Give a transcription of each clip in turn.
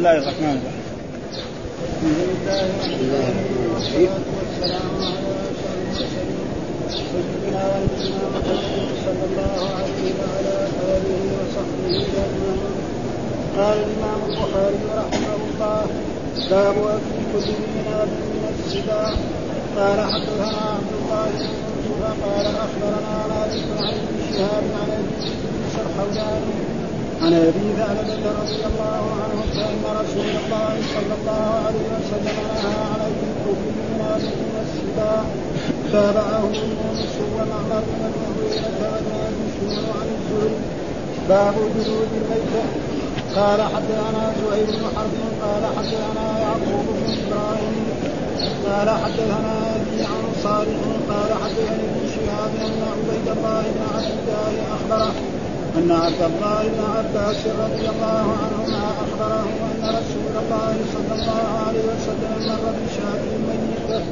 الله الرحمن الرحيم. الحمد لله والصلاة والسلام على سيدنا ونبينا صلى الله عليه وعلى آله وصحبه قال الإمام البخاري رحمه الله باب أكل كل ذي من السباع قال حدثنا عبد الله بن قال أخبرنا مالك عن ابن شهاب عن أبي الحوزاني عن أبي ثعلبه رضي الله عنه فان رسول الله صلى الله عليه وسلم نهى عن الكفر من السباع تابعه يونس ومعمر بن المغيرة وابن بشير عن الزهري باب جلود الميتة قال حدثنا زهير بن حرب. قال حدثنا يعقوب بن إبراهيم. قال حدثنا أبي عن صالح. قال حدثني ابن شهاب أن عبيد الله بن عبد الله أخبره. أن عبد الله بن عباس رضي الله عنهما أخبره أن رسول الله صلى الله عليه وسلم مر بشاة ميتة.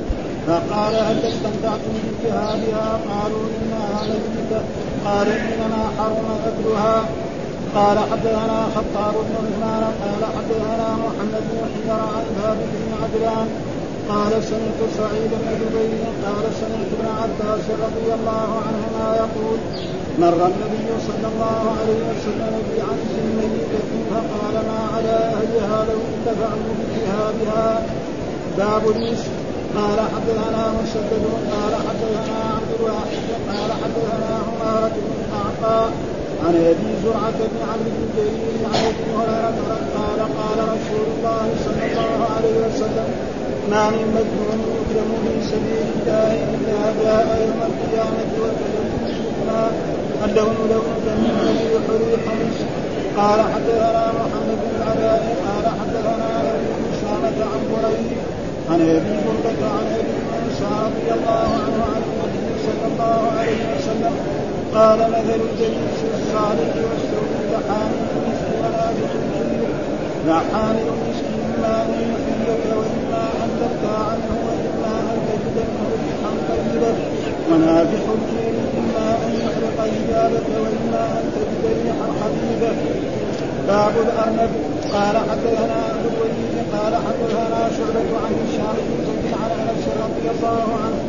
فقال هل استمتعتم بجهادها؟ قالوا إنها ميتة قال إنما حرم أكلها قال حدثنا خطاب بن عثمان قال حدثنا محمد بن حجر عن ثابت بن عدلان. قال سمعت سعيد بن جبير قال سمعت ابن عباس رضي الله عنهما يقول مر النبي صلى الله عليه وسلم بعجز ميتة فقال ما على أهلها لو انتفعوا بجهادها باب المسك قال حدثنا مسدد قال حدثنا عبد الواحد قال حدثنا عمارة بن القعقاع عن أبي زرعة بن عبد بن جرير عن أبي هريرة قال قال رسول الله صلى الله عليه وسلم ما من مجنون يكرم في سبيل الله إلا جاء يوم القيامة والكلمة لون دم الذي حريق مسك قال حدثنا محمد بن العلاء قال حدثنا ابي أسامة عن بريد عن أبي بردة عن أبي موسى رضي الله عنه عن النبي صلى الله عليه وسلم قال مثل الجليس الصالح والسوء كحامل المسك ونافخ الكبير لا حامل المسك اما ان يحييك واما أن تبكى عنه واما أن تجد منه ريحا طيبا ونافخ الكير يحرق ثيابك واما ان تجد ريحا خبيثا باب الارنب قال حدثنا عبد الوليد قال حدثنا شعبة عن هشام بن زيد عن انس رضي الله عنه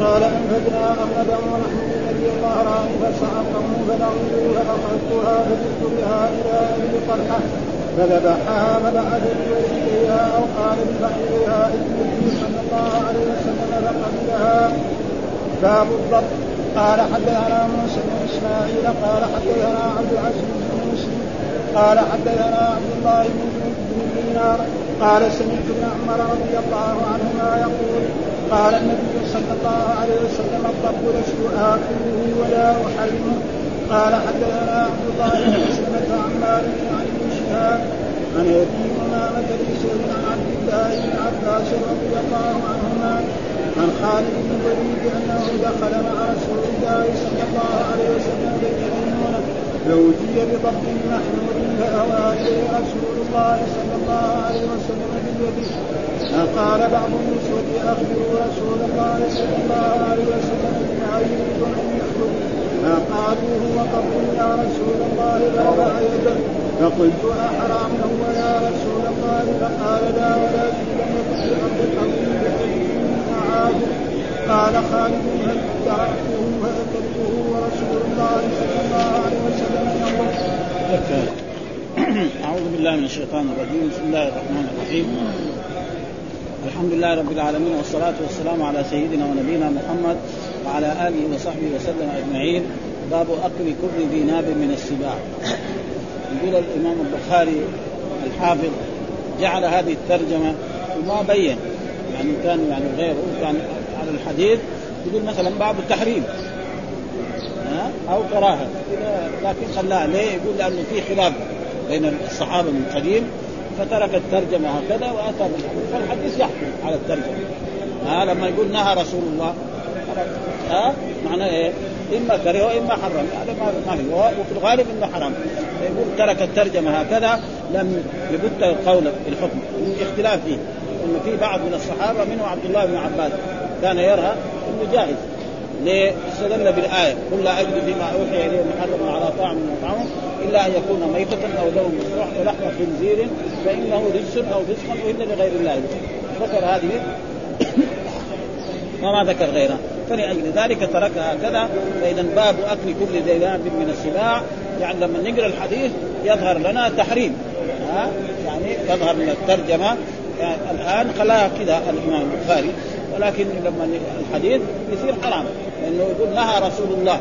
قال انفذنا ارنبا ونحن بنبي الظهران فسعقه فلغوا فاخذتها فجئت بها إلى ابي طلحه فذبحها فبعث بولدها أو قال ببعيرها النبي صلى الله عليه وسلم فقبلها باب الضبط قال حدثنا موسى بن إسماعيل قال حدثنا عبد العزيز بن مسلم قال حدثنا عبد الله بن دينار قال سمعت ابن عمر رضي الله عنهما يقول قال النبي صلى الله عليه وسلم الضب لست آكله ولا أحرمه. قال حدثنا عبد الله بن مسلمة عن مالك عن ابن شهاب عن ابي امامة بن عن عبد الله بن عباس رضي الله عنهما عن خالد بن الوليد انه دخل مع رسول الله صلى الله عليه وسلم بيت ميمونه فأوتي بضبط محمود فأوى إليه رسول الله صلى الله عليه وسلم بيده فقال بعض النسوة أخبروا رسول الله صلى الله عليه وسلم بما يريد أن يخرج فقالوا هو قبر يا رسول الله فوضع يده فقلت أحرام هو يا رسول الله فقال لا ولكن أعاده قال خالد هل تركته فأكلته ورسول الله صلى الله عليه وسلم يقول. أعوذ بالله من الشيطان الرجيم. بسم الله الرحمن الرحيم. الحمد لله رب العالمين والصلاة والسلام على سيدنا ونبينا محمد وعلى آله وصحبه وسلم أجمعين. باب أكل كل ذي ناب من السباع. يقول الإمام البخاري الحافظ جعل هذه الترجمة وما بين. يعني كان يعني غيره كان على الحديث يقول مثلا باب التحريم. ها؟ أو كراهه لكن خلاها ليه؟ يقول لأنه في خلاف بين الصحابة من قديم فترك الترجمة هكذا وأتى بالحديث. فالحديث يحكم على الترجمة. ها؟ لما يقول نهى رسول الله. ها؟ معناه إيه؟ إما كره وإما حرم. هذا ما ما في. وفي الغالب إنه حرام. يقول ترك الترجمة هكذا لم يبت القول بالحكم. اختلاف فيه. انه في بعض من الصحابة منه عبد الله بن عباس كان يرى إنه جائز ليه؟ استدل بالآية. قل لا أجد فيما أوحي إليه محرم على طاعم من إلا أن يكون ميتة أو دم مسروح ولحم خنزير فإنه رجس أو فسق وإلا لغير الله. ذكر هذه. وما ذكر غيرها. فلأجل ذلك تركها هكذا. فإذا باب أكل كل ذي من السباع. يعني لما نقرأ الحديث يظهر لنا تحريم. ها؟ يعني يظهر من الترجمة. يعني الآن خلاها كذا الإمام البخاري ولكن لما الحديث يصير حرام لأنه يقول نهى رسول الله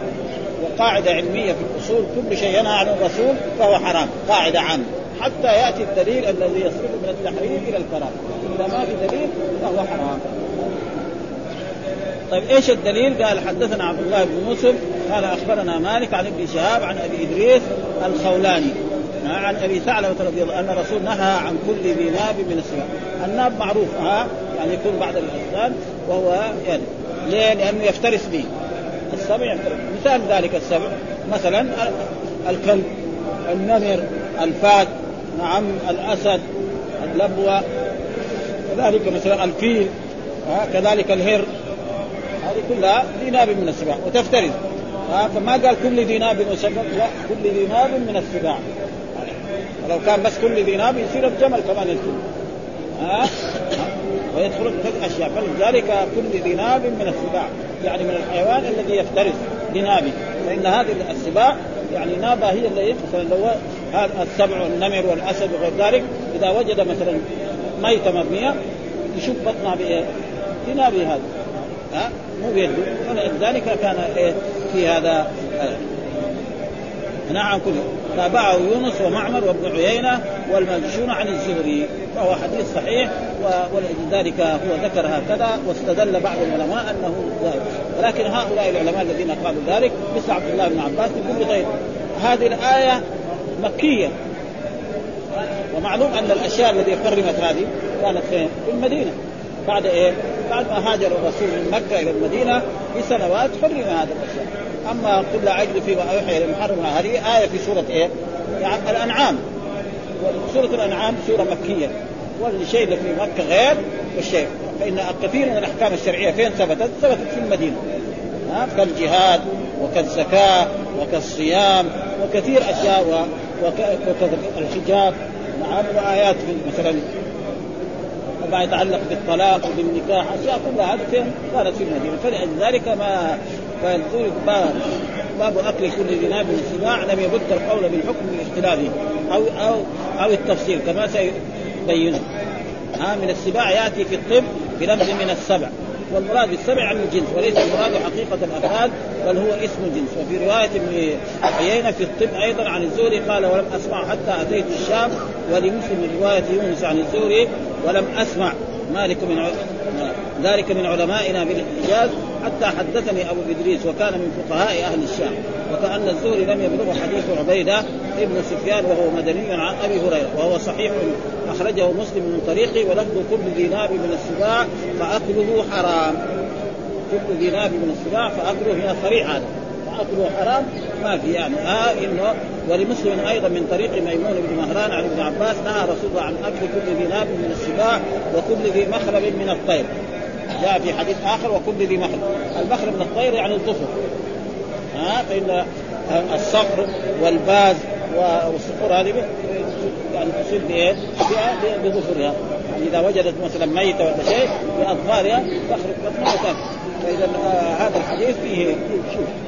وقاعدة علمية في الأصول كل شيء ينهى عن الرسول فهو حرام قاعدة عامة. حتى يأتي الدليل الذي يصرف من التحريم إلى الكراهة إذا ما في دليل فهو حرام. طيب إيش الدليل؟ قال حدثنا عبد الله بن يوسف قال أخبرنا مالك عن ابن شهاب عن أبي إدريس الخولاني. عن أبي ثعلبة رضي الله أن الرسول نهى عن كل ذي ناب من السباع، الناب معروف ها؟ يعني يكون بعد الأذان وهو يعني. ليه؟ لأنه يفترس به. السبع يفترس. مثال ذلك السبع. مثلا الكلب النمر الفات نعم الأسد اللبوة. كذلك مثلا الفيل كذلك الهر. هذه كلها ذي ناب من السباع وتفترس. فما قال كل ذي ناب وسبب لا كل ذي ناب من السباع ولو كان بس كل ذي ناب يصير الجمل كمان يدخل ها؟ ويدخل في أشياء. فلذلك كل ذي ناب من السباع. يعني من الحيوان الذي يفترس بنابه. فإن هذه السباع يعني نابه هي اللي مثلا لو هذا السبع والنمر والأسد وغير ذلك إذا وجد مثلا ميتة مرميه يشوف بطنها بإيه؟ بنابه هذا. ها؟ مو بيده. ولذلك كان إيه؟ في هذا نعم كله تابعه يونس ومعمر وابن عيينة والمجشون عن الزهري. فهو حديث صحيح ولذلك هو ذكر هكذا واستدل بعض العلماء أنه ذلك ولكن هؤلاء العلماء الذين قالوا ذلك مثل عبد الله بن عباس يقول غير هذه الآية مكية. ومعلوم أن الأشياء التي حرمت هذه كانت في المدينة. بعد إيه؟ بعد ما هاجر الرسول من مكة إلى المدينة بسنوات حرم هذا الأشياء. أما قل لا اجد فيما اوحي إلى محرم هذه آية في سورة إيه؟ يعني الأنعام. سورة الأنعام سورة مكية. والشيء اللي في مكة غير والشيء فإن كثير من الأحكام الشرعية فين ثبتت؟ ثبتت في المدينة. ها؟ كالجهاد وكالزكاة وكالصيام وكثير أشياء وكالحجاب. نعم وآيات مثلا وما يتعلق بالطلاق وبالنكاح أشياء كلها هذه كانت في المدينة. فلذلك ما فيقول باب أكل كل ذي من السباع لم يبد القول بالحكم باختلافه أو أو أو التفصيل كما سيبينه. ها من السباع يأتي في الطب بلفظ من السبع. والمراد بالسبع عن الجنس وليس المراد حقيقة الأفراد بل هو اسم جنس وفي رواية ابن عيينة في الطب أيضا عن الزهري قال ولم أسمع حتى أتيت الشام ولمسلم من رواية يونس عن الزهري ولم أسمع مالك من ذلك من علمائنا بالحجاز حتى حدثني أبو إدريس وكان من فقهاء أهل الشام وكأن الزهري لم يبلغ حديث عبيدة ابن سفيان وهو مدني عن أبي هريرة وهو صحيح أخرجه مسلم من طريقه ولفظ كل ذي ناب من السباع فأكله حرام. كل ذي ناب من السباع فأكله هنا صريح هذا فاكله حرام ما في يعني آه إنه ولمسلم أيضا من طريق ميمون بن مهران عن ابن عباس نهى رسول الله عن أكل كل ذي ناب من السباع وكل ذي مخلب من الطير. جاء في حديث آخر وكل ذي مخلب المخلب من الطير يعني الظفر. ها فإن الصقر والباز والصقور هذه يعني تصيب بإيه؟ بظفرها. يعني إذا وجدت مثلا ميتة ولا شيء بأظفارها تخرج بطنها وتاكل فاذا آه هذا الحديث فيه شوف.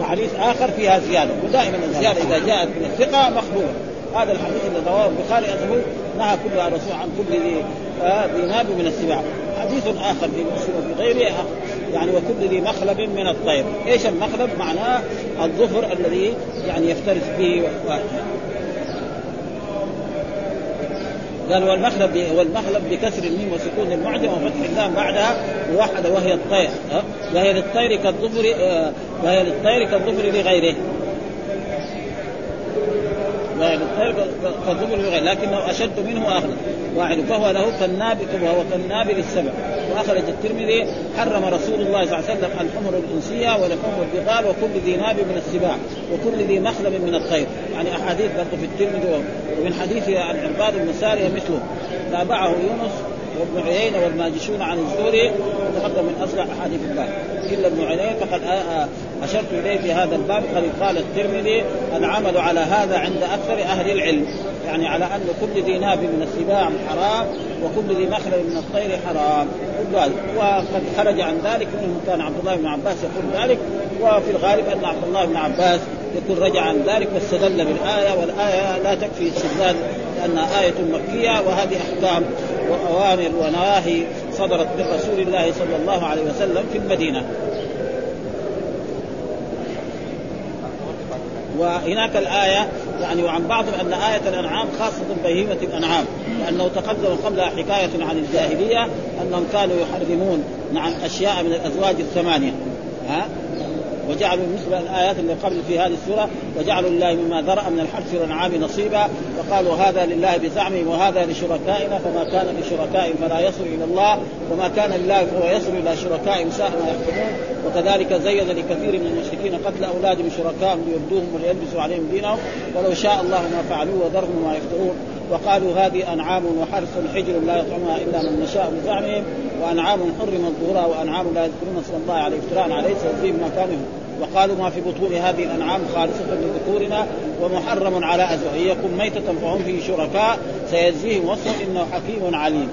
وحديث آخر فيها زيادة ودائما الزيادة إذا جاءت من الثقة مقبولة. هذا الحديث الذي رواه البخاري أنه نهى كل الرسول عن كل ذي آه ذي ناب من السباع. حديث آخر في مسلم وفي غيره يعني وكل ذي مخلب من الطير، إيش المخلب؟ معناه الظفر الذي يعني يفترس به قال والمخلب والمخلب بكسر الميم وسكون المعجم وفتح اللام بعدها موحدة وهي الطير. وهي للطير كالظفر وهي للطير كالظفر لغيره. وهي للطير كالظفر لغيره لكنه أشد منه وأغلى. واحد فهو له كالنابل وهو كالنابل السبع وأخرج الترمذي حرم رسول الله صلى الله عليه وسلم الحمر الأنسية ولحوم البغال وكل ذي ناب من السباع وكل ذي مخلب من الطير. يعني أحاديث برضه في الترمذي ومن حديث عن عباد بن سارية مثله. تابعه يونس وابن عيينة والماجشون عن الزهري وتقدم من أصل أحاديث الباب إلا ابن عيينة فقد أشرت إليه في هذا الباب قد قال الترمذي العمل على هذا عند أكثر أهل العلم يعني على أن كل ذي ناب من السباع حرام وكل ذي مخلب من الطير حرام. وقد خرج عن ذلك منهم كان عبد الله بن عباس يقول ذلك وفي الغالب أن عبد الله بن عباس يكون رجع عن ذلك واستدل بالآية والآية لا تكفي استدلال لانها آية مكية وهذه أحكام وأوامر ونواهي صدرت من رسول الله صلى الله عليه وسلم في المدينة. وهناك الآية يعني وعن بعضهم أن آية الأنعام خاصة بهيمة الأنعام لأنه تقدم قبلها حكاية عن الجاهلية أنهم كانوا يحرمون نعم أشياء من الأزواج الثمانية ها؟ وجعلوا مثل الايات اللي قبل في هذه السورة وجعلوا لله مما ذرأ من الحرث والأنعام نصيبا وقالوا هذا لله بزعمهم وهذا لشركائنا فما كان لشركائهم فلا يصل إلى الله وما كان لله فهو يصل إلى شركائهم ساء ما يحكمون. وكذلك زين لكثير من المشركين قتل أولادهم شركائهم ليردوهم وليلبسوا عليهم دينهم ولو شاء الله ما فعلوه وذرهم ما يفترون. وقالوا هذه أنعام وحرث حجر لا يطعمها إلا من نشاء بزعمهم وأنعام حرم ظهورها وأنعام لا يذكرون اسم الله عليه افتراء عليه سيجزيهم ما وقالوا ما في بطون هذه الأنعام خالصة لذكورنا ومحرم على ازواجهم يكون ميتة فهم فيه شركاء سيجزيهم وصفا إنه حكيم عليم.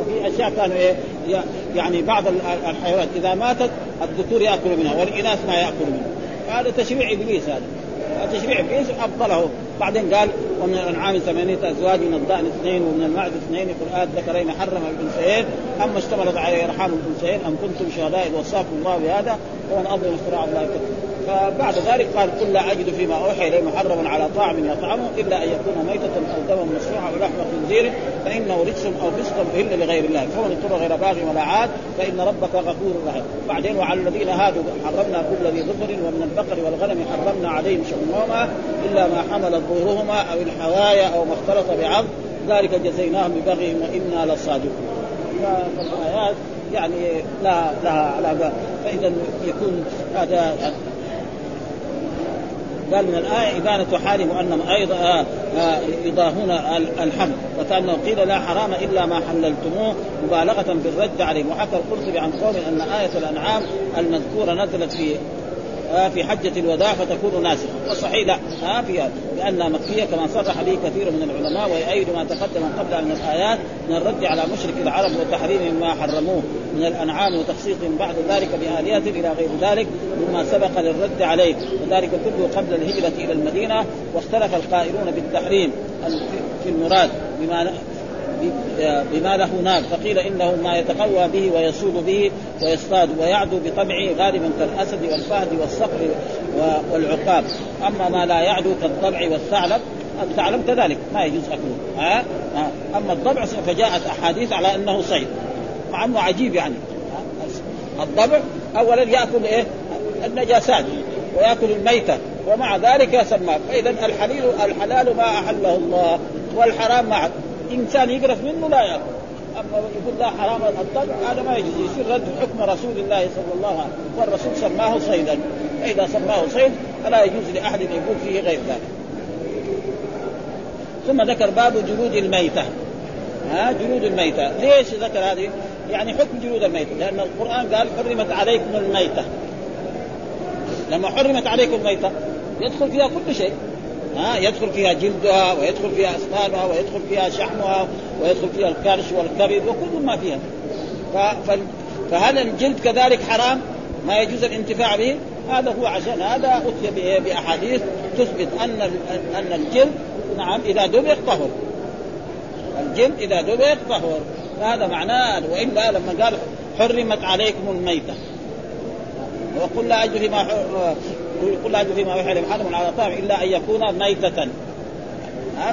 وفي أشياء كانوا إيه؟ يعني بعض الحيوانات إذا ماتت الذكور ياكل منها والإناث ما ياكل منها. هذا تشريع إبليس هذا. تشريع ابليس ابطله بعدين قال ومن الأنعام ثمانيه أزواج من الضأن اثنين ومن المعز اثنين آت ذكرين حرم الأنثيين. أما اشتملت عليه أرحام الأنثيين أم كنتم شهداء وصاكم الله بهذا ومن أظلم افتراء الله كذب فبعد ذلك قال قل لا أجد فيما أوحي اليه محرما على طاعم يطعمه إلا أن يكون ميتة أو دما مسفوحا أو لحم خنزير فإنه رجس أو فسق الا لغير الله. فمن اضطر غير باغ ولا عاد فإن ربك غفور رحيم. بعدين وعلى الذين هادوا حرمنا كل ذي ظفر ومن البقر والغنم حرمنا عليهم شؤمهما إلا ما حملت ظهورهما أو الحوايا أو ما اختلط بعظم. ذلك جزيناهم ببغيهم وإنا لصادقون. فالايات يعني لا لها علاقة. فإذا يكون هذا قال من الآية إبانة حالهم أنهم أيضا آه، آه، يضاهون الحمل. وكأنه قيل لا حرام إلا ما حللتموه مبالغة بالرد عليهم. وحكى القرطبي عن قول أن آية الأنعام المذكورة نزلت في في حجة الوداع فتكون ناسخة. والصحيح لا. آه فيها لأنها مكية كما صرح به كثير من العلماء ويؤيد ما تقدم قبل من الآيات من الرد على مشرك العرب وتحريم ما حرموه من الأنعام وتخصيصهم بعد ذلك بآلية إلى غير ذلك مما سبق للرد عليه. وذلك كله قبل الهجرة إلى المدينة واختلف القائلون بالتحريم في المراد بما بما له نار. فقيل إنه ما يتقوى به ويصول به ويصطاد ويعدو بطبعه غالبا كالأسد والفهد والصقر والعقاب. أما ما لا يعدو كالضبع والثعلب الثعلب كذلك ما يجوز أكله. ها؟ أما الضبع فجاءت أحاديث على أنه صيد مع أنه عجيب يعني. الضبع اولا يأكل إيه؟ النجاسات ويأكل الميتة ومع ذلك سماه فاذا الحليل الحلال ما أحله الله والحرام ما انسان يقرف منه لا يأكل. أما يقول لا حرام الطبع هذا ما يجوز. يصير رد حكم رسول الله صلى الله عليه وسلم. والرسول سماه صيدا. فإذا سماه صيد فلا يجوز لأحد أن يقول فيه غير ذلك. ثم ذكر باب جلود الميتة. ها جلود الميتة. ليش ذكر هذه؟ يعني حكم جلود الميتة. لأن القرآن قال حرمت عليكم الميتة. لما حرمت عليكم الميتة يدخل فيها كل شيء. ها يدخل فيها جلدها ويدخل فيها أسنانها ويدخل فيها شحمها ويدخل فيها الكرش والكبد وكل ما فيها. فهل الجلد كذلك حرام؟ ما يجوز الانتفاع به؟ هذا هو عشان هذا أتي بأحاديث تثبت أن أن الجلد نعم إذا دبغ طهر. الجلد إذا دبغ طهر. هذا معناه وإلا لما قال حرمت عليكم الميتة. وقل لا اجد فيما يقول لا فيما يوحى محرم على طعام إلا أن يكون ميتة.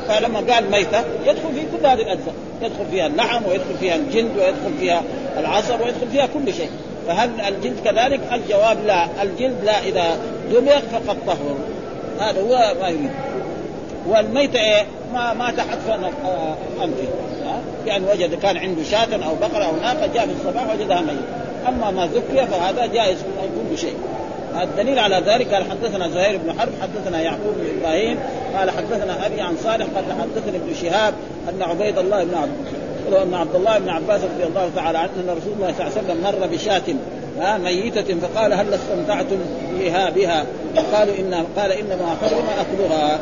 فلما قال ميتة يدخل في كل هذه الأجزاء. يدخل فيها اللحم ويدخل فيها الجلد ويدخل فيها العصب ويدخل فيها كل شيء. فهل الجلد كذلك؟ الجواب لا. الجلد لا إذا دمغ فقد طهر. هذا هو ما يريد. والميتة إيه؟ ما ما تحت أنفه يعني وجد كان عنده شاة أو بقرة أو ناقة جاء في الصباح وجدها ميتة. أما ما ذكي فهذا جائز كل شيء الدليل على ذلك قال حدثنا زهير بن حرب حدثنا يعقوب بن إبراهيم قال حدثنا أبي عن صالح قال حدثني ابن شهاب أن عبيد الله بن ولو أن عبد الله بن عباس رضي الله تعالى عنه أن رسول الله صلى الله عليه وسلم مر بشاة ميتة فقال هل استمتعتم بها بها؟ قالوا إن قال إنما حرم أكلها.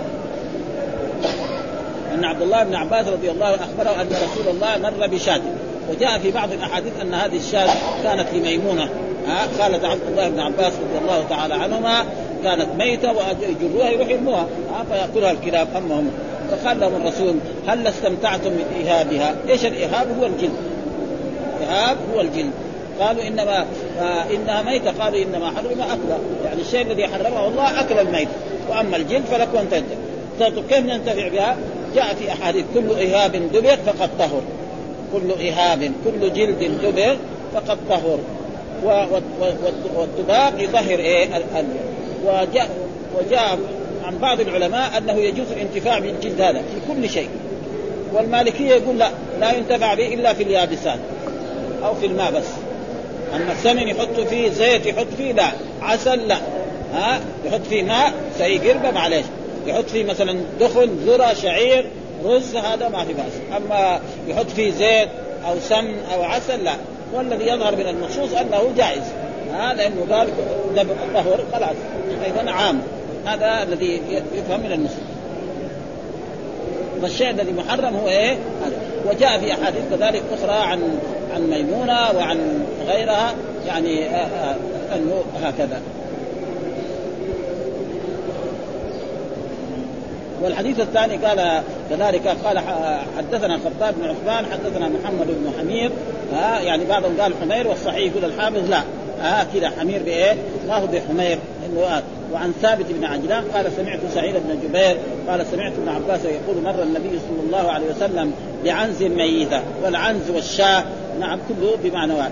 أن عبد الله بن عباس رضي الله عنه أخبره أن رسول الله مر بشاة. وجاء في بعض الأحاديث أن هذه الشاة كانت لميمونة. ها قالت عبد الله بن عباس رضي الله تعالى عنهما كانت ميتة ويجروها يروح يرموها فيأكلها الكلاب أما هم فقال لهم الرسول هل استمتعتم بإهابها؟ إيش الإهاب؟ هو الجلد. إهاب هو الجلد. قالوا إنما إنها ميتة قالوا إنما حرم أكلها يعني الشيء الذي حرمه الله أكل الميت وأما الجلد فلكم ان تنتفع طيب كيف ننتفع بها؟ جاء في أحاديث كل اهاب دبر فقد طهر كل اهاب كل جلد دبر فقد طهر والدباغ يطهر إيه؟ وجاء وجاء عن بعض العلماء أنه يجوز الانتفاع بالجلد هذا في كل شيء. والمالكية يقول لا لا ينتفع به إلا في اليابسات أو في الماء بس. أما السمن يحط فيه زيت يحط فيه لا. عسل لا. ها؟ يحط فيه ماء سي قربة معلش يحط فيه مثلا دخن ذرة شعير رز هذا ما في بأس. أما يحط فيه زيت أو سمن أو عسل لا. والذي يظهر من النصوص أنه جائز. ها لأنه قال طهور خلاص. أيضا عام. هذا الذي يفهم من النصوص. فالشيء الذي محرم هو إيه؟ وجاء في أحاديث كذلك أخرى عن عن ميمونة وعن غيرها. يعني آه، آه، أنه هكذا. والحديث الثاني قال كذلك قال حدثنا خطاب بن عثمان حدثنا محمد بن حمير ها يعني بعضهم قال حمير والصحيح يقول الحافظ لا. ها كذا حمير بإيه؟ ما هو بحمير انه وعن ثابت بن عجلان قال سمعت سعيد بن جبير قال سمعت ابن عباس يقول مر النبي صلى الله عليه وسلم بعنز ميتة والعنز والشاة. نعم كله بمعنى واحد.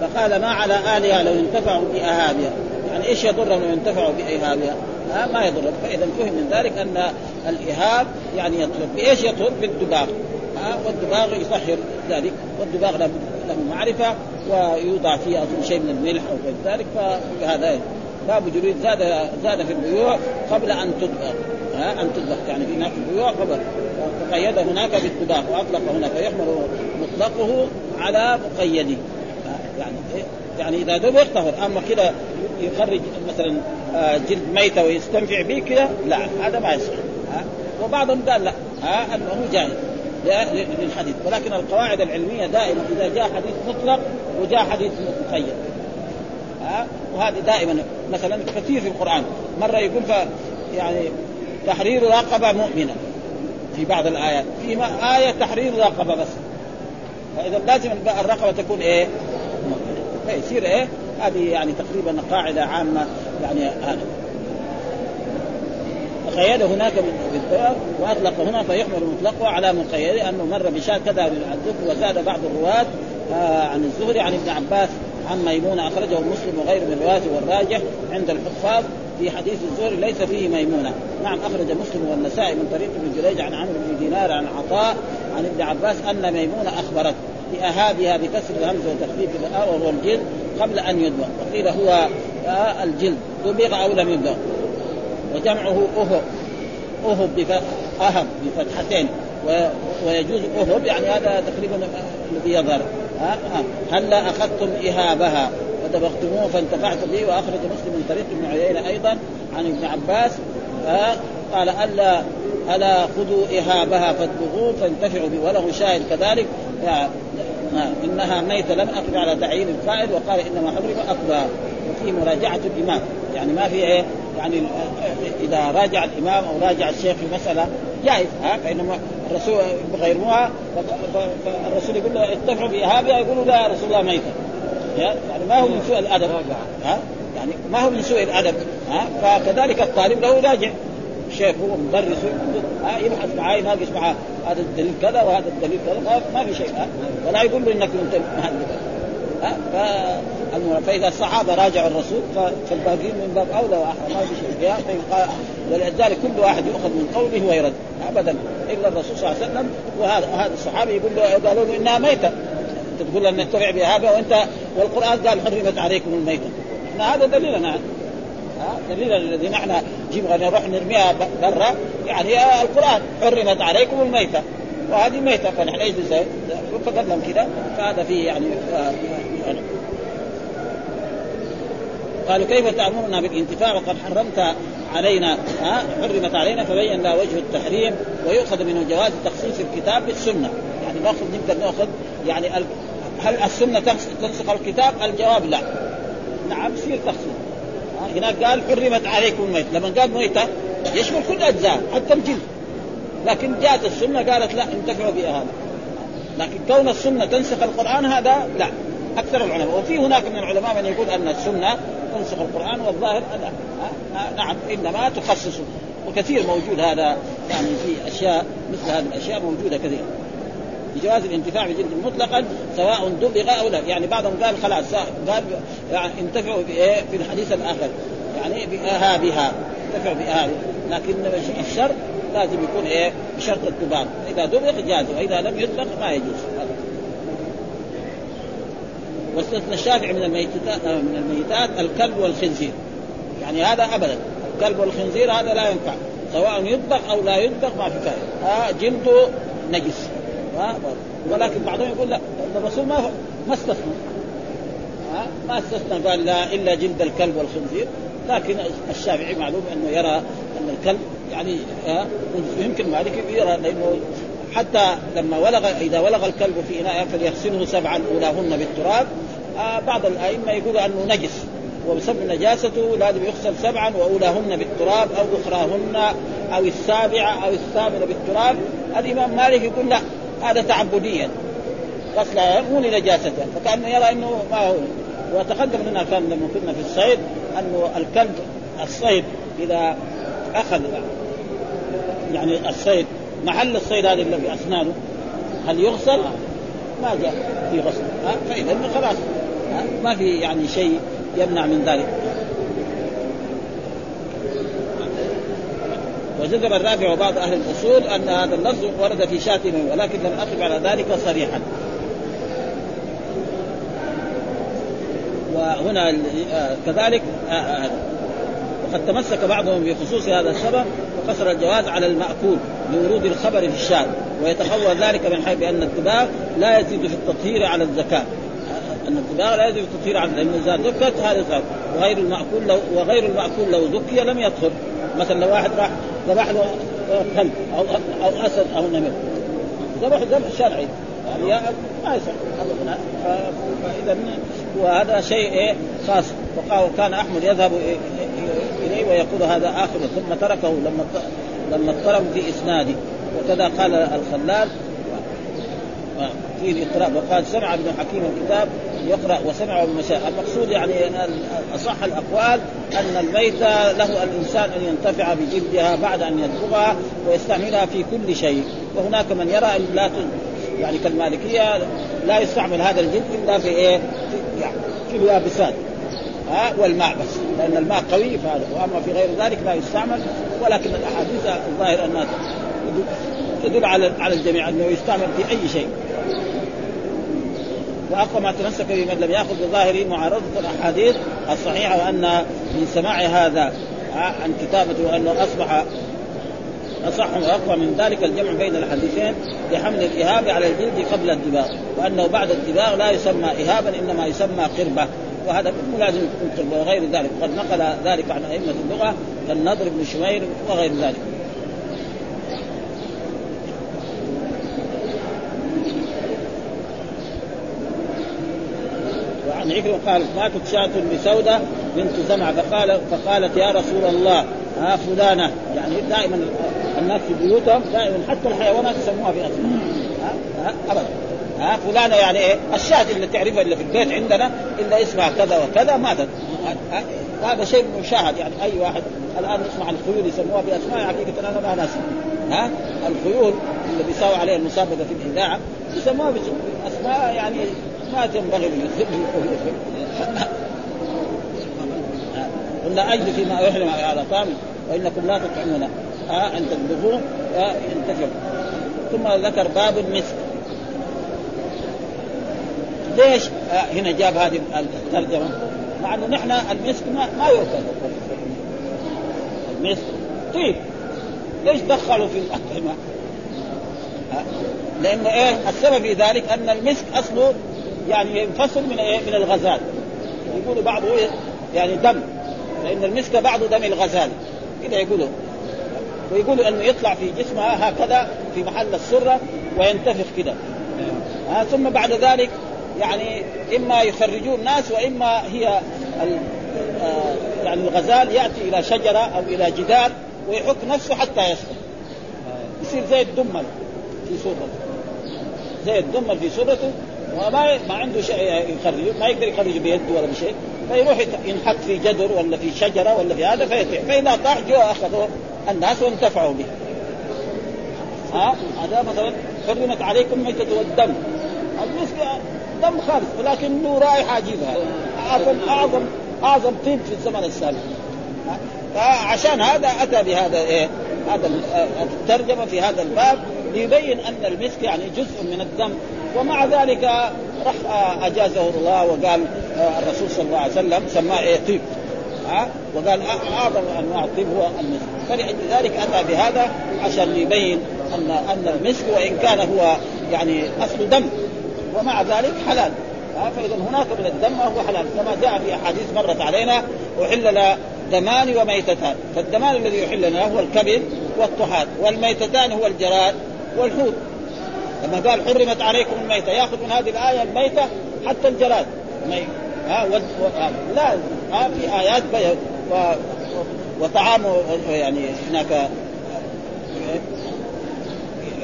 فقال ما على آلهة لو انتفعوا بأهابها يعني إيش يضرهم لو انتفعوا بإهابها ها ما يضر. فإذا فهم من ذلك أن الإهاب يعني يطهر بإيش يطهر بالدباغ والدباغ يطهر ذلك والدباغ له معرفة ويوضع فيه أظن شيء من الملح أو غير ذلك فهذا باب جلود زاد زاد في البيوع قبل أن تطبخ. ها؟ أن تطبخ. يعني في هناك البيوع قبل. فقيد هناك بالطباخ وأطلق هنا فيحمل مطلقه على مقيده يعني يعني إذا دبر طهر. أما كده يخرج مثلا آه، جلد ميتة ويستنفع به كده لا هذا ما يصح. وبعضهم قال لا. ها؟ أنه جائز للحديث ولكن القواعد العلمية دائما إذا جاء حديث مطلق وجاء حديث مقيد ها؟ وهذه دائما مثلا كثير في القرآن. مرة يقول ف يعني تحرير رقبة مؤمنة في بعض الآيات. في آية تحرير رقبة بس. فإذا لازم الرقبة تكون إيه؟ مؤمنة. فيصير إيه؟ هذه يعني تقريبا قاعدة عامة يعني هذا. فقيد هناك بالدواء وأطلق هنا فيحمل مطلقه على مقيد لأنه مر بشاة كذا الذكر وزاد بعض الرواة آه عن الزهري عن ابن عباس عن ميمونه أخرجه مسلم وغيره من روايته والراجح عند الحفاظ في حديث الزهري ليس فيه ميمونة، نعم أخرج مسلم والنسائي من طريق ابن جريج عن عمرو بن دينار عن عطاء عن ابن عباس أن ميمونة أخبرت بأهابها بكسر الهمزه وتخفيف الآ وهو الجلد قبل أن يدبغ، وقيل هو آه الجلد دبغ أو لم يدبغ وجمعه أهب أهب بفتح أهب بفتحتين. ويجوز أهب يعني هذا تقريبا الذي يظهر. هلا أخذتم اهابها ودبغتموه فانتفعتم به وأخرج مسلم من طريق ابن عيينة أيضا عن ابن عباس. قال الا ألا خذوا اهابها فادبغوه فانتفعوا به. وله شاهد كذلك. إنها ميتة. لم أقف على تعيين الفاعل. وقال إنما حرم اكلها وفي مراجعة الإمام. يعني ما في إيه؟ يعني إذا راجع الإمام أو راجع الشيخ في مسألة جائز ها؟ فإنما الرسول يبغى يرموها فالرسول يقول له اتفعوا باهابها يقولوا لا يا رسول الله ميته يعني ما هو من سوء الأدب ها؟ يعني ما هو من سوء الأدب ها؟ فكذلك الطالب له يراجع الشيخ هو مدرس ها؟ يبحث معاه يناقش معاه هذا الدليل كذا وهذا الدليل كذا ما في شيء ها؟ ولا يقول له إنك انت ها؟ فإذا الصحابة راجعوا الرسول فالباقيين من باب أولى واحرى ما في شيء. ولذلك كل واحد يؤخذ من قوله ويرد. ابدا. إلا الرسول صلى الله عليه وسلم وهذا هذا الصحابي يقول له قالوا له إنها ميتة. انت تقول ان نتبع بهذا وانت والقرآن قال حرمت عليكم الميتة. هذا دليلنا دليل الذي نحن نجيب نروح نرميها برا. يعني القرآن حرمت عليكم الميتة. وهذه ميتة. فنحن يجلس فقدم كذا فهذا فيه يعني, يعني قالوا كيف تأمرنا بالانتفاع وقد حرمت علينا ها حرمت علينا فبين لا وجه التحريم ويؤخذ منه جواز تخصيص الكتاب بالسنة. يعني ناخذ نقدر نأخذ يعني هل السنة تنسخ الكتاب؟ الجواب لا. نعم يصير تخصيص. هناك قال حرمت عليكم الميت. لما قال ميتة يشمل كل أجزاء حتى الجلد. لكن جاءت السنة قالت لا انتفعوا بها لكن كون السنة تنسخ القرآن هذا لا. أكثر العلماء وفي هناك من العلماء من يقول أن السنة تنسخ القرآن والظاهر لا نعم إنما تخصص. وكثير موجود هذا يعني في أشياء مثل هذه الأشياء موجودة كثير بجواز الانتفاع بجلد مطلقا سواء دبغ أو لا. يعني بعضهم قال خلاص قال يعني انتفعوا في الحديث الآخر. يعني باهابها انتفعوا باهابها لكن الشرط لازم يكون إيه؟ بشرط الدباغ إذا دبغ جاز وإذا لم يدبغ ما يجوز. واستثنى الشافعي من الميتات من الميتات الكلب والخنزير. يعني هذا ابدا. الكلب والخنزير هذا لا ينفع. سواء يطبخ أو لا يطبخ ما في فائدة. آه جلده نجس. آه ولكن بعضهم يقول لا الرسول ما ما استثنى. آه ما استثنى. قال لا إلا جلد الكلب والخنزير. لكن الشافعي معلوم أنه يرى أن الكلب يعني آه يمكن مالك يرى لأنه حتى لما ولغ إذا ولغ الكلب في إناء فليغسله سبعا أولاهن بالتراب. آه بعض الأئمة يقول أنه نجس وبسبب نجاسته لازم يغسل سبعا وأولاهن بالتراب أو أخراهن أو السابعة أو الثامنة بالتراب. الإمام مالك يقول لا هذا تعبديا. غسلها مو لنجاستها فكأنه يرى إنه ما هو. وتقدم لنا كان لما كنا في الصيد أنه الكلب الصيد إذا أخذ يعني الصيد محل الصيد هذا اللي باسنانه هل يغسل؟ ما جاء في غسل. فإذا خلاص. ما في يعني شيء يمنع من ذلك. وذكر الرابع وبعض أهل الأصول أن هذا اللفظ ورد في شاة ولكن لم أقف على ذلك صريحا. وهنا كذلك وقد تمسك بعضهم بخصوص هذا السبب وقصر الجواز على المأكول لورود الخبر في الشاذ ويتخول ذلك من حيث أن الدباغ لا يزيد في التطهير على الزكاة. أن الدباغ لا يزيد في التطهير على لأنه إذا ذكت هذا صار وغير المأكول لو وغير المأكول لو ذكي لم يدخل. مثلا لو واحد راح ذبح له كلب أو أو أسد أو نمر ذبح ذبح شرعي يعني ما يصح. فاذا وهذا شيء إيه خاص. وكان أحمد يذهب اليه ويقول هذا آخر. ثم تركه لما لما اضطرب في إسناده. وكذا قال الخلال. في الاضطراب وقال سمع ابن حكيم الكتاب يقرأ وسمع المشاء المقصود يعني اصح الأقوال أن الميت له الإنسان أن ينتفع بجلدها بعد أن يدبغها ويستعملها في كل شيء. وهناك من يرى أن لا يعني كالمالكية لا يستعمل هذا الجلد إلا في إيه؟ في, يعني في اليابسات. والماء بس. لأن الماء قوي فهذا وأما في غير ذلك لا يستعمل. ولكن الأحاديث الظاهر أنها تدل على على الجميع أنه يستعمل في أي شيء. وأقوى ما تمسك به من لم يأخذ بظاهره معارضة الأحاديث الصحيحة وأن من سماع هذا عن كتابته وأنه أصبح أصح وأقوى من ذلك الجمع بين الحديثين لحمل الاهاب على الجلد قبل الدباغ. وأنه بعد الدباغ لا يسمى اهابا إنما يسمى قربة. وهذا مو لازم يكون وغير ذلك. وقد نقل ذلك عن أئمة اللغة كالنضر بن شمير وغير ذلك. عن عكرمة قال ماتت شاة لسودة بنت زمعة فقال فقالت يا رسول الله ها فلانة. يعني دائما الناس في بيوتهم دائما حتى الحيوانات يسموها بأسماء ها؟ أبدا. ها فلانة يعني إيه الشاة اللي تعرفها اللي في البيت عندنا إلا اسمها كذا وكذا ماتت هذا شيء مشاهد. يعني أي واحد الآن نسمع الخيول يسموها بأسماء حقيقة أنا ما ناسي. ها الخيول اللي بيساوي عليها المسابقة في الإذاعة يسموها بأسماء يعني ما تنبغي قلنا اجد فيما يحرم على طعام وإنكم لا تطعمون آه ان آه ينتفع ثم ذكر باب المسك. ليش؟ آه هنا جاب هذه الترجمة؟ مع إنه نحن المسك ما, ما يؤكل. المسك. طيب. ليش دخلوا في الاطعمه؟ لأنه إيه؟ السبب في ذلك أن المسك أصله يعني ينفصل من إيه؟ من الغزال. يقولوا بعضه يعني دم. لأن المسك بعض دم الغزال. كذا يقولوا. ويقولوا إنه يطلع في جسمها هكذا في محل السرة وينتفخ كذا آه ثم بعد ذلك يعني إما يخرجون الناس وإما هي آه يعني الغزال يأتي إلى شجرة أو إلى جدار ويحك نفسه حتى يسقط يصير زي الدمل في صورته زي الدمل في صورته وما ما عنده شيء يخرجه ما يقدر يخرجه بيده ولا بشيء. فيروح ينحط في جدر ولا في شجرة ولا في هذا فيطيح. فإذا طاح جاء اخذوه الناس وانتفعوا به. ها؟ هذا مثلا حرمت عليكم ميتة والدم. المسك دم خالص ولكن له رائحة عجيبة أعظم أعظم أعظم طيب في الزمن السابق. فعشان هذا أتى بهذا إيه؟ هذا الترجمة في هذا الباب ليبين أن المسك يعني جزء من الدم. ومع ذلك رح أجازه الله وقال الرسول صلى الله عليه وسلم سماه إيه؟ طيب. ها؟ وقال أعظم أنواع الطيب هو المسك. فلذلك أتى بهذا عشان يبين ان أن المسك وإن كان هو يعني أصل دم. ومع ذلك حلال. فإذا هناك من الدم هو حلال. كما جاء في أحاديث مرت علينا أحل دمان وميتتان. فالدمان الذي يحل لنا هو الكبد والطحال والميتتان هو الجراد والحوت. لما قال حرمت عليكم الميتة يأخذ من هذه الآية الميتة حتى الجراد. ها و... و... لا ها في آيات بي... و... وطعام يعني هناك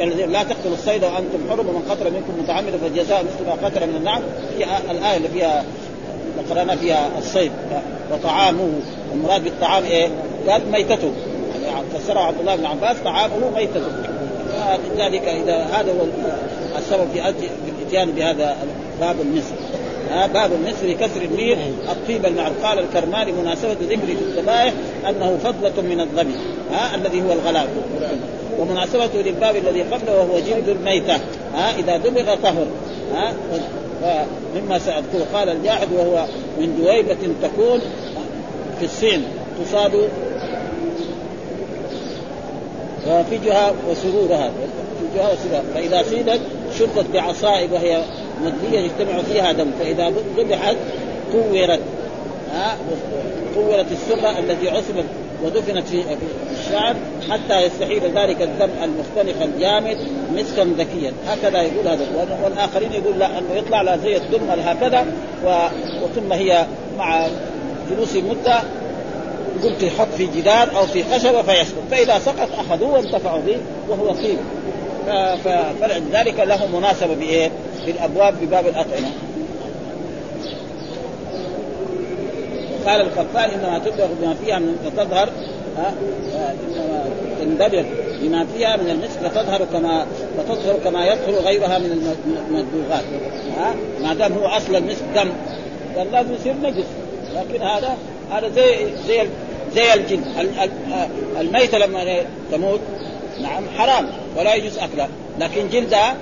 لا تقتلوا الصيد وأنتم حرم ومن قتل منكم متعمدا فجزاء مثل ما قتل من النعم. في الآية اللي فيها قرانا فيها الصيد وطعامه. المراد بالطعام إيه؟ قال ميتته. يعني فسره عبد الله بن عباس طعامه ميتته. لذلك إذا هذا هو السبب في الإتيان بهذا باب ها باب النصف لكسر المير الطيب المعروف. قال الكرماني مناسبة ذكر الذبائح أنه فضلة من الظبي ها الذي هو الغلاب. ومناسبته للباب الذي قبله وهو جلد الميتة. ها إذا دبغ طهر. ها ومما سأذكره قال الجاحد وهو من دويبة تكون في الصين تصاد وفجها وسرورها. فجها وسرورها. فإذا صيدت شرطت بعصائب وهي مدلية يجتمع فيها دم. فإذا ذبحت طورت. ها طورت السرة التي عصبت ودفنت في الشعر حتى يستحيل ذلك الدم المختنق الجامد مسكا ذكيا. هكذا يقول هذا والآخرين يقول لا أنه يطلع لها زي الدم هكذا وثم هي مع جلوس مدة قلت يحط في جدار أو في خشبه فيسقط فإذا سقط اخذوه وانتفعوا به وهو طيب فلذلك له مناسبة بإيه؟ في الابواب بباب الأطعمة. قال الخفال إنما تبلغ بما فيها من فتظهر ها إنما تندبر بما فيها من المسك فتظهر كما فتظهر كما يظهر غيرها من المدبوغات ها ما دام هو أصل المسك دم قال لازم يصير نجس لكن هذا هذا زي زي زي الجن الميتة لما تموت نعم حرام ولا يجوز أكلها لكن جلدها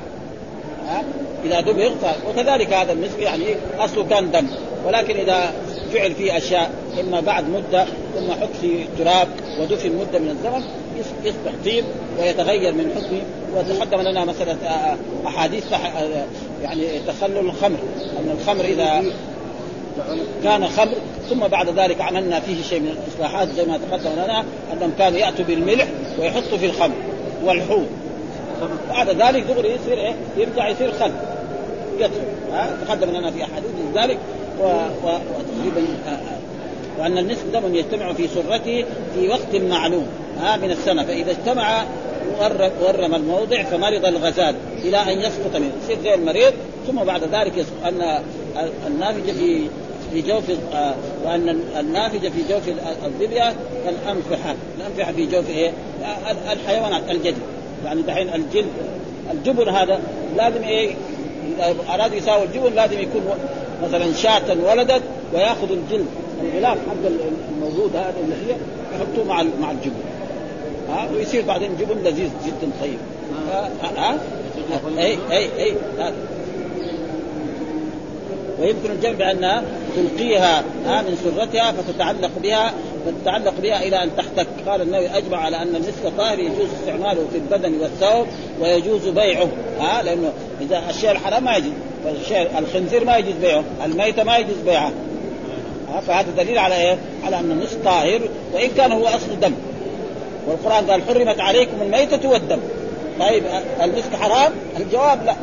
إذا دبغ وكذلك هذا المسك يعني أصله كان دم ولكن إذا فعل فيه أشياء إما بعد مدة ثم حط في تراب ودفن مدة من الزمن يصبح طيب ويتغير من حكمه وتقدم لنا مثلا أحاديث يعني تخلل الخمر أن الخمر إذا كان خمر ثم بعد ذلك عملنا فيه شيء من الإصلاحات زي ما تقدم لنا أنهم كانوا يأتوا بالملح ويحطوا في الخمر والحوض بعد ذلك دغري يصير إيه؟ يرجع يصير خل. يطلع ها؟ تقدم لنا في أحاديث ذلك. وتقريبا وأن النصف دم يجتمع في سرته في وقت معلوم ها من السنة. فإذا اجتمع ورم الموضع فمرض الغزال إلى أن يسقط منه. يصير زي المريض ثم بعد ذلك يسقط. أن النافذه في في جوف آه وأن النافذه في جوف الظبيه كالأنفحة، الأنفحة في جوف إيه؟ الحيوانات الجلد يعني دحين الجلد الجبن هذا لازم إيه؟ إذا أراد يساوي الجبن لازم يكون مثلا شاة ولدت ويأخذ الجلد. الغلاف حق الموجود هذا اللي هي يحطوه مع مع الجبن. ها ويصير بعدين جبن لذيذ جدا طيب. ها أي أي أي ويمكن الجمع بأنها تلقيها من سرتها فتتعلق بها تتعلق بها إلى أن تحتك. قال النبي أجمع على أن المسك طاهر يجوز استعماله في البدن والثوب ويجوز بيعه. ها لأنه إذا الشيء الحرام ما يجوز. الخنزير ما يجوز بيعه الميتة ما يجوز بيعها. فهذا دليل على إيه؟ على ان المسك طاهر وإن كان هو أصل دم. والقرآن قال حرمت عليكم الميتة والدم. طيب المسك حرام؟ الجواب لا.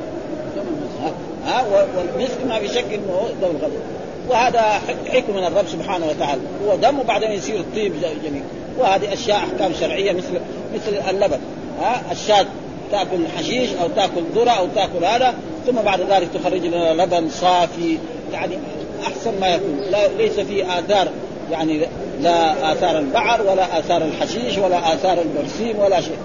ها والمسك ما في شك إنه دم الغضب. وهذا حكم من الرب سبحانه وتعالى. هو دم وبعدين يصير الطيب جميل. وهذه أشياء أحكام شرعية مثل مثل اللبن. ها الشاة تأكل حشيش أو تأكل ذرة أو تأكل هذا. ثم بعد ذلك تخرج لنا لبن صافي يعني أحسن ما يكون. لا ليس فيه آثار يعني لا آثار البعر ولا آثار الحشيش ولا آثار البرسيم ولا شيء.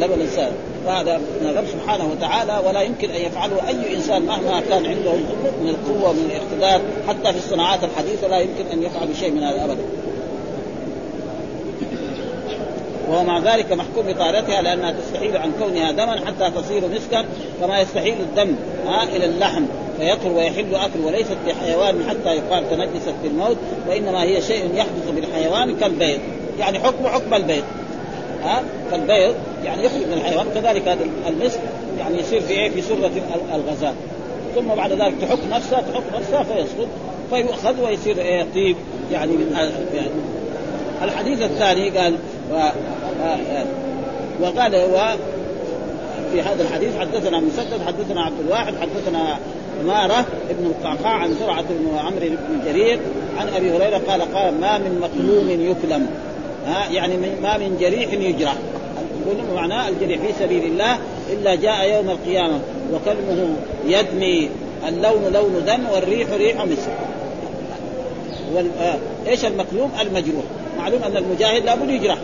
لبن الإنسان. فهذا من الرب سبحانه وتعالى ولا يمكن أن يفعله أي إنسان مهما كان عنده من القوة ومن الاقتدار. حتى في الصناعات الحديثة لا يمكن أن يفعل شيء من هذا ابدا. وهو مع ذلك محكوم بطهارتها لأنها تستحيل عن كونها دما حتى تصير مسكا كما يستحيل الدم ها إلى اللحم فيطهر ويحل أكل وليست بحيوان حتى يقال تنجست بالموت وإنما هي شيء يحدث بالحيوان كالبيض يعني حكم حكم البيض ها فالبيض يعني يخرج من الحيوان كذلك هذا المسك يعني يصير في إيه؟ في سره الغزال ثم بعد ذلك تحك نفسها تحك نفسها فيسقط فيؤخذ ويصير إيه؟ طيب يعني من يعني. الحديث الثاني قال و... وقال هو في هذا الحديث حدثنا مسدد حدثنا عبد الواحد حدثنا عمارة ابن القعقاع عن زرعة بن عمرو بن جرير عن أبي هريرة قال قال ما من مكلوم يكلم. ها يعني ما من جريح يجرح. كل معناه الجريح في سبيل الله إلا جاء يوم القيامة. وكلمه يدمي اللون لون دم والريح ريح مسك. وال... آه. إيش المكلوم؟ المجروح. معلوم أن المجاهد لابد يجرح.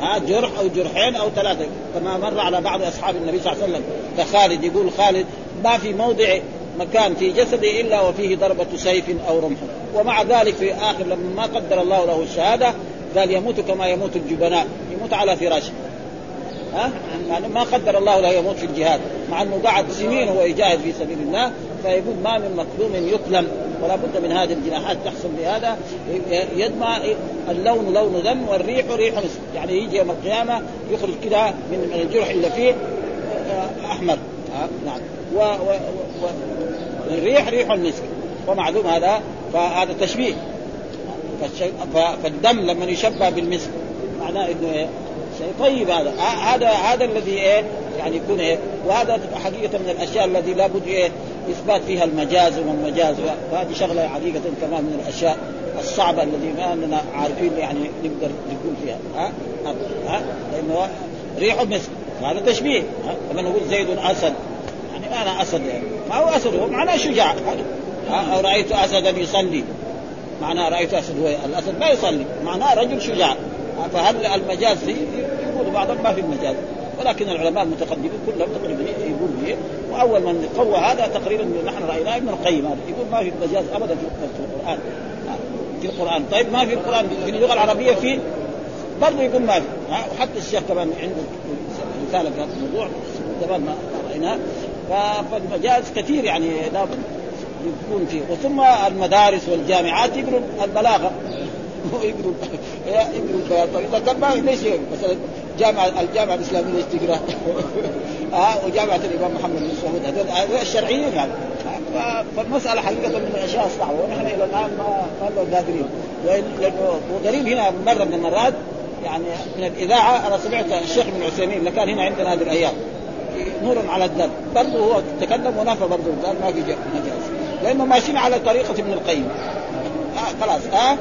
ها جرح أو جرحين أو ثلاثة. كما مر على بعض أصحاب النبي صلى الله عليه وسلم. كخالد يقول خالد ما في موضع مكان في جسده إلا وفيه ضربة سيف أو رمح. ومع ذلك في آخر لما ما قدر الله له الشهادة قال يموت كما يموت الجبناء. يموت على فراشه. ها؟ يعني ما قدر الله له يموت في الجهاد مع أنه قعد سنين وهو يجاهد في سبيل الله. فيقول ما من مكلوم يكلم ولا بد من هذه الجناحات تحصل بهذا يدمع اللون لون دم والريح ريح مسك يعني يجي يوم القيامة يخرج كذا من الجرح اللي فيه آه، أحمر. نعم. و, و, و والريح ريح المسك ومعلوم هذا فهذا تشبيه. فالدم لما يشبه بالمسك معناه إنه إيه؟ شيء طيب هذا. هذا هذا الذي إيه؟ يعني يكون إيه؟ وهذا حقيقة من الأشياء الذي لابد إيه؟ إثبات فيها المجاز وما المجاز وهذه شغلة حقيقه كمان من الأشياء الصعبة الذي ما اننا عارفين يعني نقدر نقول فيها. ها؟ ها؟ لأنه ريح مسك هذا تشبيه. لما نقول زيد أسد. يعني أنا أسد يعني. ما هو أسد هو معناه شجاع. أو رأيت أسدا يصلي. معناه رأيت أسد هو الأسد ما يصلي. معناه رجل شجاع. فهل المجاز فيه؟ يقول بعضهم ما في المجاز ولكن العلماء المتقدمين كلهم تقريبا يقول به وأول من قوى هذا تقريبا نحن رأيناه ابن القيم هذا. يقول ما في المجاز ابدا في القرآن. في القرآن. طيب ما في القرآن في اللغة العربية في؟ برضه يقول ما في. وحتى الشيخ كمان عنده رسالة في هذا الموضوع. زمان ما رأيناه. فالمجاز كثير يعني لابد يكون فيه. وثم المدارس والجامعات يقروا البلاغة. يقروا يقروا طيب اذا كان ما ليش مثلا جامعه الجامعة الإسلامية ليش تقرأ؟ ها وجامعة الإمام محمد بن سعود هذول الشرعيين يعني فالمسألة حقيقه من الاشياء الصعبه ونحن إلى الآن ما ما قادرين وقريب هنا مرة من المرات يعني من الإذاعة أنا سمعت الشيخ ابن عثيمين اللي كان هنا عندنا هذه الأيام نور على الدرب برضه هو تكلم ونفى برضه قال ما في مجاز لأنه ماشيين على طريقة ابن القيم. آه خلاص آه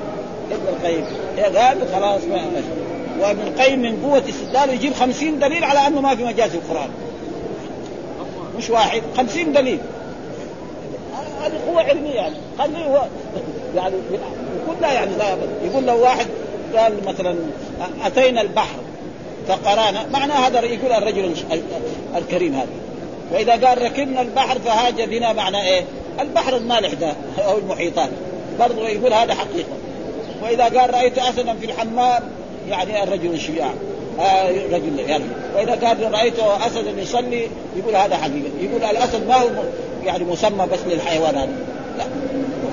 ابن القيم. قال خلاص ما وابن القيم من قوة استدلاله يجيب خمسين دليل على أنه ما في مجاز في القرآن. مش واحد خمسين دليل. هذه قوة علمية يعني. خليه هو يعني كلها يعني لا يقول لو واحد قال مثلا أتينا البحر فقرانا معنى هذا يقول الرجل الكريم هذا. وإذا قال ركبنا البحر فهاج بنا معنى إيه؟ البحر المالح ده أو المحيطات. برضه يقول هذا حقيقة. وإذا قال رأيت أسدا في الحمام يعني الرجل الشجاع آه رجل يعني. وإذا كان رأيته اسدا يصلي يقول هذا حقيقة. يقول الأسد ما هو يعني مسمى بس للحيوانات. لا.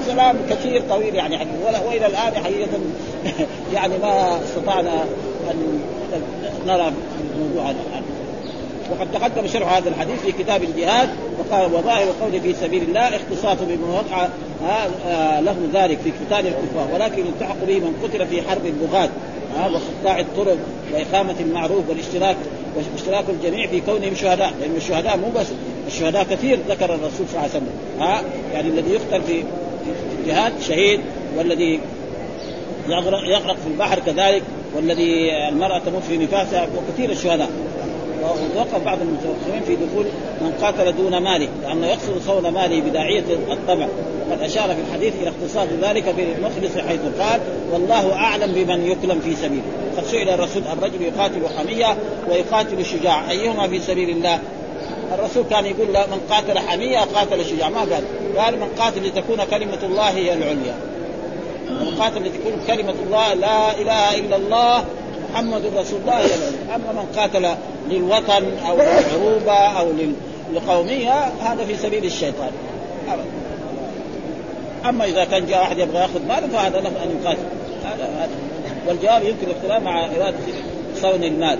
كلام كثير طويل يعني حقيقة وإلى الآن حقيقة يعني ما استطعنا أن نرى الموضوع هذا. وقد تقدم شرح هذا الحديث في كتاب الجهاد وقال وظاهر قوله في سبيل الله اختصاص بمن وقع له ذلك في قتال الكفار ولكن يلتحق به من قتل في حرب البغاة. وقطاع الطرق واقامه المعروف والاشتراك واشتراك الجميع في كونهم شهداء لأن الشهداء مو بس الشهداء كثير ذكر الرسول صلى الله عليه وسلم. ها؟ يعني الذي يقتل في الجهاد شهيد والذي يغرق, يغرق في البحر كذلك والذي المرأة تموت في نفاسها وكثير الشهداء. ووقف بعض المتوقفين في دخول من قاتل دون ماله لأنه يقصد صون ماله بداعية الطبع قد أشار في الحديث إلى اختصاص ذلك بالمخلص حيث قال والله أعلم بمن يكلم في سبيله. قد سئل الرسول الرجل يقاتل حمية ويقاتل شجاع أيهما في سبيل الله؟ الرسول كان يقول لا من قاتل حمية قاتل شجاع. ما قال؟ قال من قاتل لتكون كلمة الله هي العليا. من قاتل لتكون كلمة الله لا إله إلا الله محمد رسول الله. هي العليا أما من قاتل للوطن أو للعروبة أو لقومية هذا في سبيل الشيطان. أما إذا كان جاء أحد يبغى يأخذ ماله فهذا له أن يقاتل. هذا هذا. والجواب يمكن الاختلاف مع إرادة صون المال.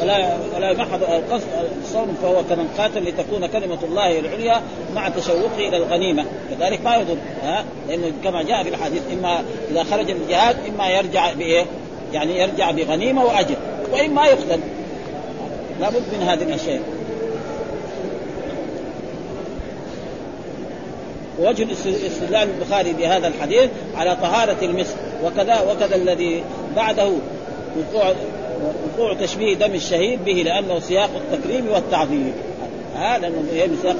ولا ولا يمحض القصد الصوم فهو كمن قاتل لتكون كلمة الله العليا مع تشوقه إلى الغنيمة. كذلك ما يضر ها؟ لأنه كما جاء في الحديث إما إذا خرج من الجهاد إما يرجع بإيه؟ يعني يرجع بغنيمة واجر واما يقتل. لابد من هذه الأشياء. وجه استدلال البخاري بهذا الحديث على طهارة المسك وكذا وكذا الذي بعده وقوع وقوع تشبيه دم الشهيد به لأنه سياق التكريم والتعظيم. ها لأنه هي سياق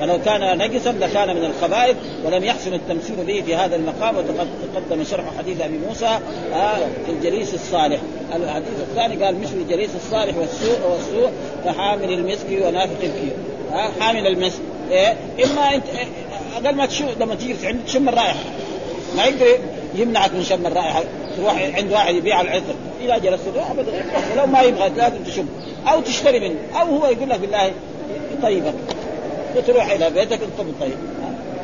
فلو كان نجسا لكان من الخبائث ولم يحسن التمثيل به في هذا المقام وتقدم شرح حديث أبي موسى في الجليس الصالح. الحديث الثاني قال مثل الجليس الصالح والسوء والسوء كحامل المسك ونافق الكير حامل المسك. إيه؟ إما أنت أقل ما تشوف لما تيجي عند تشم الرائحة. ما يقدر يمنعك من شم الرائحة. تروح عند واحد يبيع العطر. إذا جلست ابدا. ولو ما يبغى لازم تشم. أو تشتري منه. أو هو يقول لك بالله يطيبك وتروح إلى بيتك أنت بالطيب.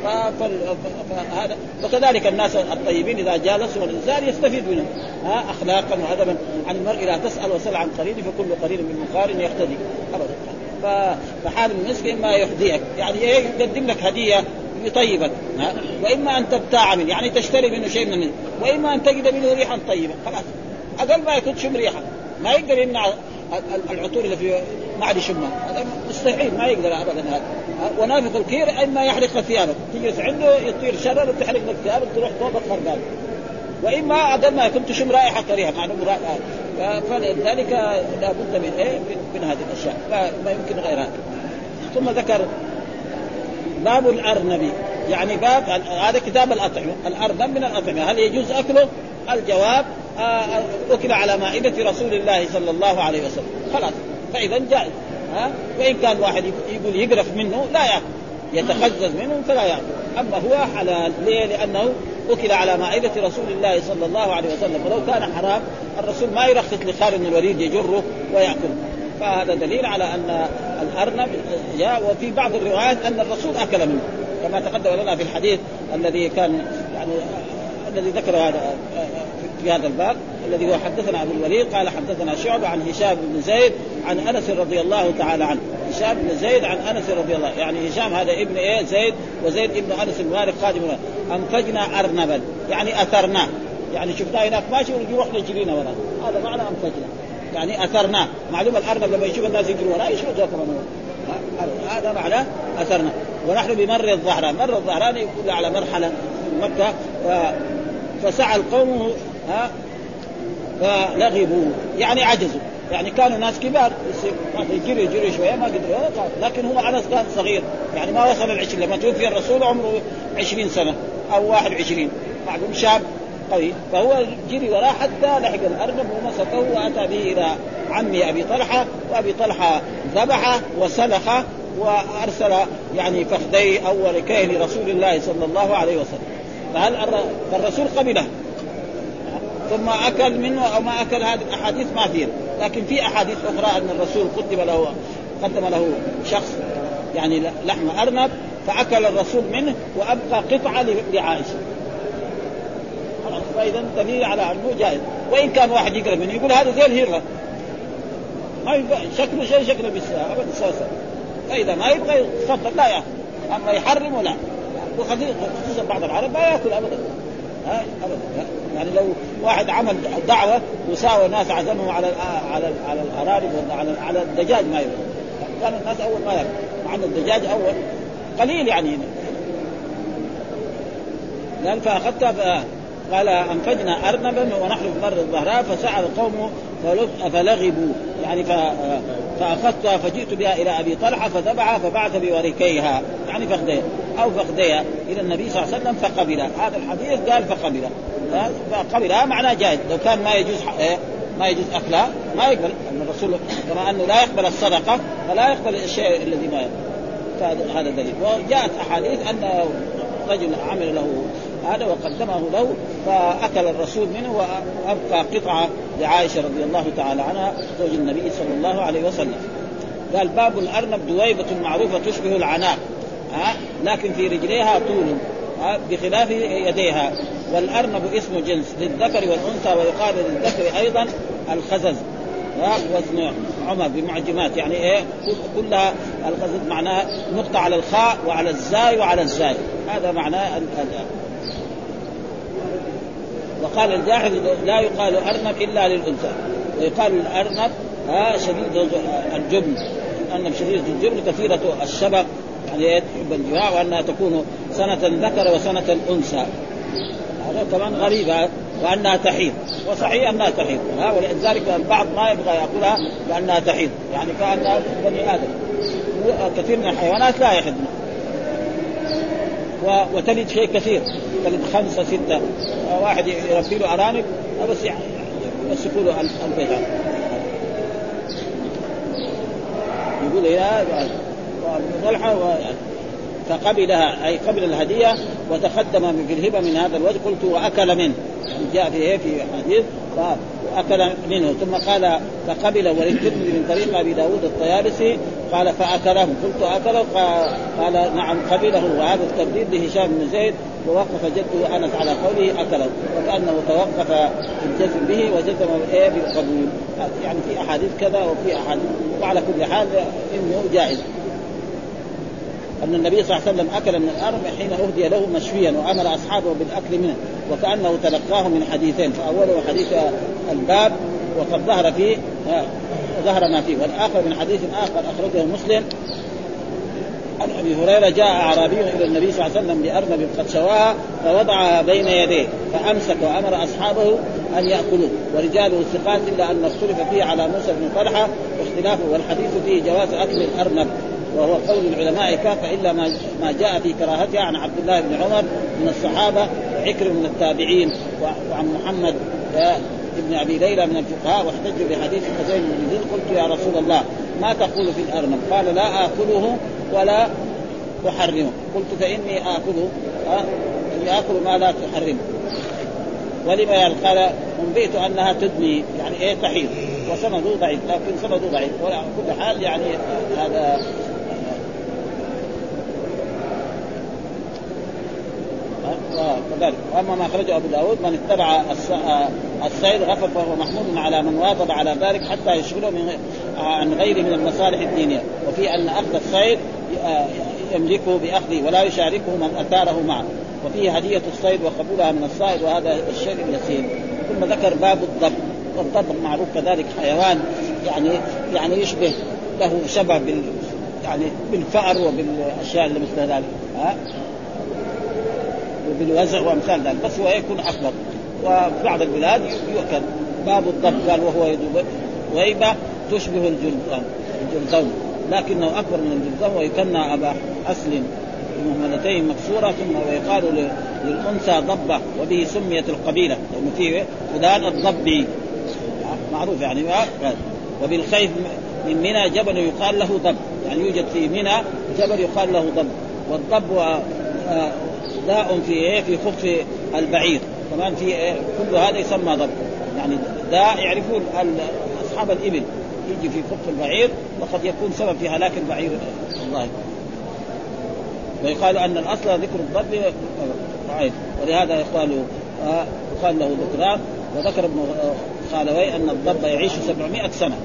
فهذا وكذلك الناس الطيبين إذا جالسوا الانسان يستفيد منهم. ها؟ اخلاقا وادبا عن المرء لا تسأل وسل عن قرين فكل قرين من مقارن يقتدي. ابدا. فحال المسك اما يحذيك يعني إيه يقدم لك هدية يطيبك وإما أن تبتاع منه. يعني تشتري منه شيء منه. وإما أن تجد منه ريحا طيبة. خلاص. أقل ما يكون تشم ريحة. ما يقدر يمنع العطور اللي في ما عاد يشمها هذا مستحيل ما يقدر ابدا هذا. ونافق الكير اما يحرق ثيابك تجلس عنده يطير شرر وتحرق لك ثيابك تروح ثوبك خربان وإما أقل ما يكون تشم رائحة كريهة معلوم رائحة. فلذلك لابد من إيه؟ من هذه الأشياء. ما يمكن غير هذا. ثم ذكر باب الأرنب. يعني باب هذا كتاب الأطعمة. الأرنب من الأطعمة. هل يجوز أكله؟ الجواب آه أكل على مائدة رسول الله صلى الله عليه وسلم. خلاص. فإذا جائز. ها؟ وإن كان واحد يقول يقرف منه لا يأكل. يتخزز منه فلا يأكل. أما هو حلال. ليه؟ لأنه أكل على مائدة رسول الله صلى الله عليه وسلم. ولو كان حرام الرسول ما يرخص لخالد بن الوليد يجره ويأكل. فهذا دليل على أن الأرنب جاء وفي بعض الروايات أن الرسول أكل منه. كما تقدم لنا في الحديث الذي كان يعني الذي ذكر هذا في هذا الباب. الذي هو حدثنا ابو الوليد قال حدثنا شعبة عن هشام بن زيد عن أنس رضي الله تعالى عنه. هشام بن زيد عن أنس رضي الله يعني هشام هذا ابن إيه؟ زيد وزيد ابن أنس المالك خادم أنفجنا أرنبا. يعني اثرناه يعني شفناه هناك ماشي ونروح نجرينا وراه هذا معنى أنفجنا. يعني اثرناه معلوم الأرنب لما يشوف الناس يجروا وراه يشوف كمان هذا معناه أثرنا. ونحن بمر الظهران. مر الظهران يقول على مرحلة في مكة فسعى القوم ها فلغبوا. يعني عجزوا. يعني كانوا ناس كبار. يجري يجري شوية ما قدروا. لكن هو انس كان صغير. يعني ما وصل العشرين لما توفي الرسول عمره عشرين سنة أو واحد وعشرين. معلوم شاب قوي. فهو جري وراه حتى لحق الارنب ومسكه وأتى به إلى عمي أبي طلحة وأبي طلحة ذبحه وسلخه وأرسل يعني فخذي أو ركيه لرسول الله صلى الله عليه وسلم. فهل فالرسول قبله. ثم أكل منه أو ما أكل هذه الأحاديث ما فيها. لكن في أحاديث أخرى أن الرسول قدم له قدم له شخص يعني لحم أرنب فأكل الرسول منه وأبقى قطعة لعائشة. فإذا دليل على أنه جائز. وإن كان واحد يقرب منه يقول هذا زي الهرة. ما يبقى شكله شيء شكله بالساعة ابدا سوا فإذا ما يبغى يتفضل لا ياكل أما يحرم ولا. وخصوصا بعض العرب ما يأكل ابدا. ابدا يعني لو واحد عمل دعوة وساوى ناس عزمهم على على على الارانب على على الدجاج ما يبغى. كان الناس أول ما ياكل مع إن الدجاج أول. قليل يعني. قال فاخذتها قال أنفجنا ارنبا ونحن في مر الظهراء فسعى القوم فلغبوا. يعني فاخذتها فجئت بها إلى أبي طلحة فذبحها فبعث بوركيها. يعني فخذيها أو فخذيها إلى النبي صلى الله عليه وسلم فقبلها هذا الحديث قال فقبلها فقبلها معناه جائز لو كان ما يجوز إيه؟ ما يجوز اكلها ما يقبل. أن الرسول كما أنه لا يقبل الصدقة فلا يقبل الشيء الذي ما يقبل. فهذا دليل. وجاءت أحاديث أن رجل عمل له هذا وقدمه له فأكل الرسول منه وأبقى قطعة لعائشة رضي الله تعالى عنها زوج النبي صلى الله عليه وسلم. قال باب الأرنب دويبة معروفة تشبه العناق. ها لكن في رجليها طول بخلاف يديها. والأرنب اسم جنس للذكر والأنثى ويقال للذكر أيضا الخزز. واسم عمر بمعجمات يعني إيه كلها الخزز معناها نقطة على الخاء وعلى الزاي وعلى الزاي. هذا معناه وقال الجاحظ لا يقال أرنب إلا للأنثى. ويقال الأرنب ها شديد الجبن أن شديد الجبن كثيرة الشبق يعني تحب الجماع وأنها تكون سنة ذكر وسنة انثى هذا كمان غريب وأنها تحيض. وصحيح أنها تحيض. ولذلك البعض ما يبغى يأكلها لأنها تحيض. يعني كأنها بني آدم. كثير من الحيوانات لا يحضن. وتلد شيء كثير. تلد خمسة ستة. واحد يربي له أرانب بس يمسكوا له البيت. يقول يا طلحه فقبلها أي قبل الهدية وتقدم في الهبة من هذا الوجه قلت وأكل منه. يعني جاء في إيه؟ في حديث وأكل منه. ثم قال فقبل وللترمذي من طريق أبي داود الطيالسي قال فأكله. قلت أكله؟ قال نعم قبله. وهذا الترديد لهشام بن زيد ووقف جده أنس على قوله أكله. وكأنه توقف الجزم به وجزم إيه؟ بالقبول يعني في أحاديث كذا وفي أحاديث وعلى كل حال إنه جائز. أن النبي صلى الله عليه وسلم أكل من الأرض حين أهدي له مشويا وأمر أصحابه بالأكل منه وكأنه تلقاه من حديثين فأوله حديث الباب وقد ظهر فيه ظهر ما فيه والآخر من حديث آخر أخرجه مسلم. عن أبي هريرة جاء أعرابي إلى النبي صلى الله عليه وسلم بأرنب قد شواها فوضعها بين يديه فأمسك وأمر أصحابه أن يأكلوه. ورجاله ثقات إلا أن اختلف فيه على موسى بن طلحه واختلافه والحديث فيه جواز أكل الأرنب. وهو قول العلماء كافة إلا ما ما جاء في كراهتها عن عبد الله بن عمر من الصحابة وعكر من التابعين وعن محمد ابن أبي ليلى من الفقهاء واحتجوا بحديث حسين بن زيد قلت يا رسول الله ما تقول في الأرنب؟ قال لا آكله ولا أحرمه. قلت فإني آكله إني آكل ما لا تحرمه. ولما قال انبئت أنها تدني. يعني إيه؟ تحيض. وسنده ضعيف لكن سنده ضعيف. وعلى كل حال يعني هذا وكذلك وأما ما أخرجه أبو داود من اتبع الصيد غفر فهو محمود على من واظب على ذلك حتى يشغله من عن غيره من المصالح الدينية. وفي أن أخذ الصيد يملكه بأخذه ولا يشاركه من أثاره معه. وفيه هدية الصيد وقبولها من الصائد وهذا الشيء اليسير. ثم ذكر باب الضب. والضب معروف كذلك حيوان يعني يعني يشبه له شبه بال يعني بالفأر وبالأشياء اللي مثل ذلك. ها؟ وبالوزع وأمثال ذلك بس هو يكون أكبر. وفي بعض البلاد يؤكل. باب الضب قال وهو يدوب ويبة تشبه الجلدان الجلدون لكنه أكبر من الجلدون ويكنى أبا اصل مهملتين مكسورة ثم ويقال للأنثى ضبة وبه سميت القبيلة. لأنه فيه فلان الضبي. معروف يعني وبالخيف من منى جبل يقال له ضب. يعني يوجد في منى جبل يقال له ضب. والضب آه، داء في إيه؟ في خف البعير. كمان في إيه؟ كل هذا يسمى ضب يعني داء يعرفون أصحاب الإبل. يجي في خف البعير وقد يكون سبب في هلاك البعير. الله ويقال أن الأصل ذكر الضب. ولهذا يقال آه يقال له ذكران وذكر ابن خالوي أن الضب يعيش 700 سنة.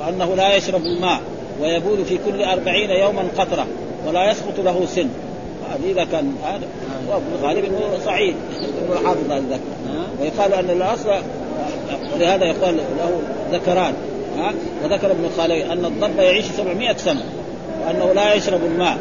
وأنه لا يشرب الماء. ويبول في كل أربعين يوما قطرة. ولا يسقط له سن. هذه إذا كان هذا وابن غالب انه صحيح ابن الحافظ هذا ذكر ويقال أن الأصل ولهذا يقال له ذكران ها؟ وذكر ابن خالوي أن الضب يعيش 700 سنة وأنه لا يشرب الماء.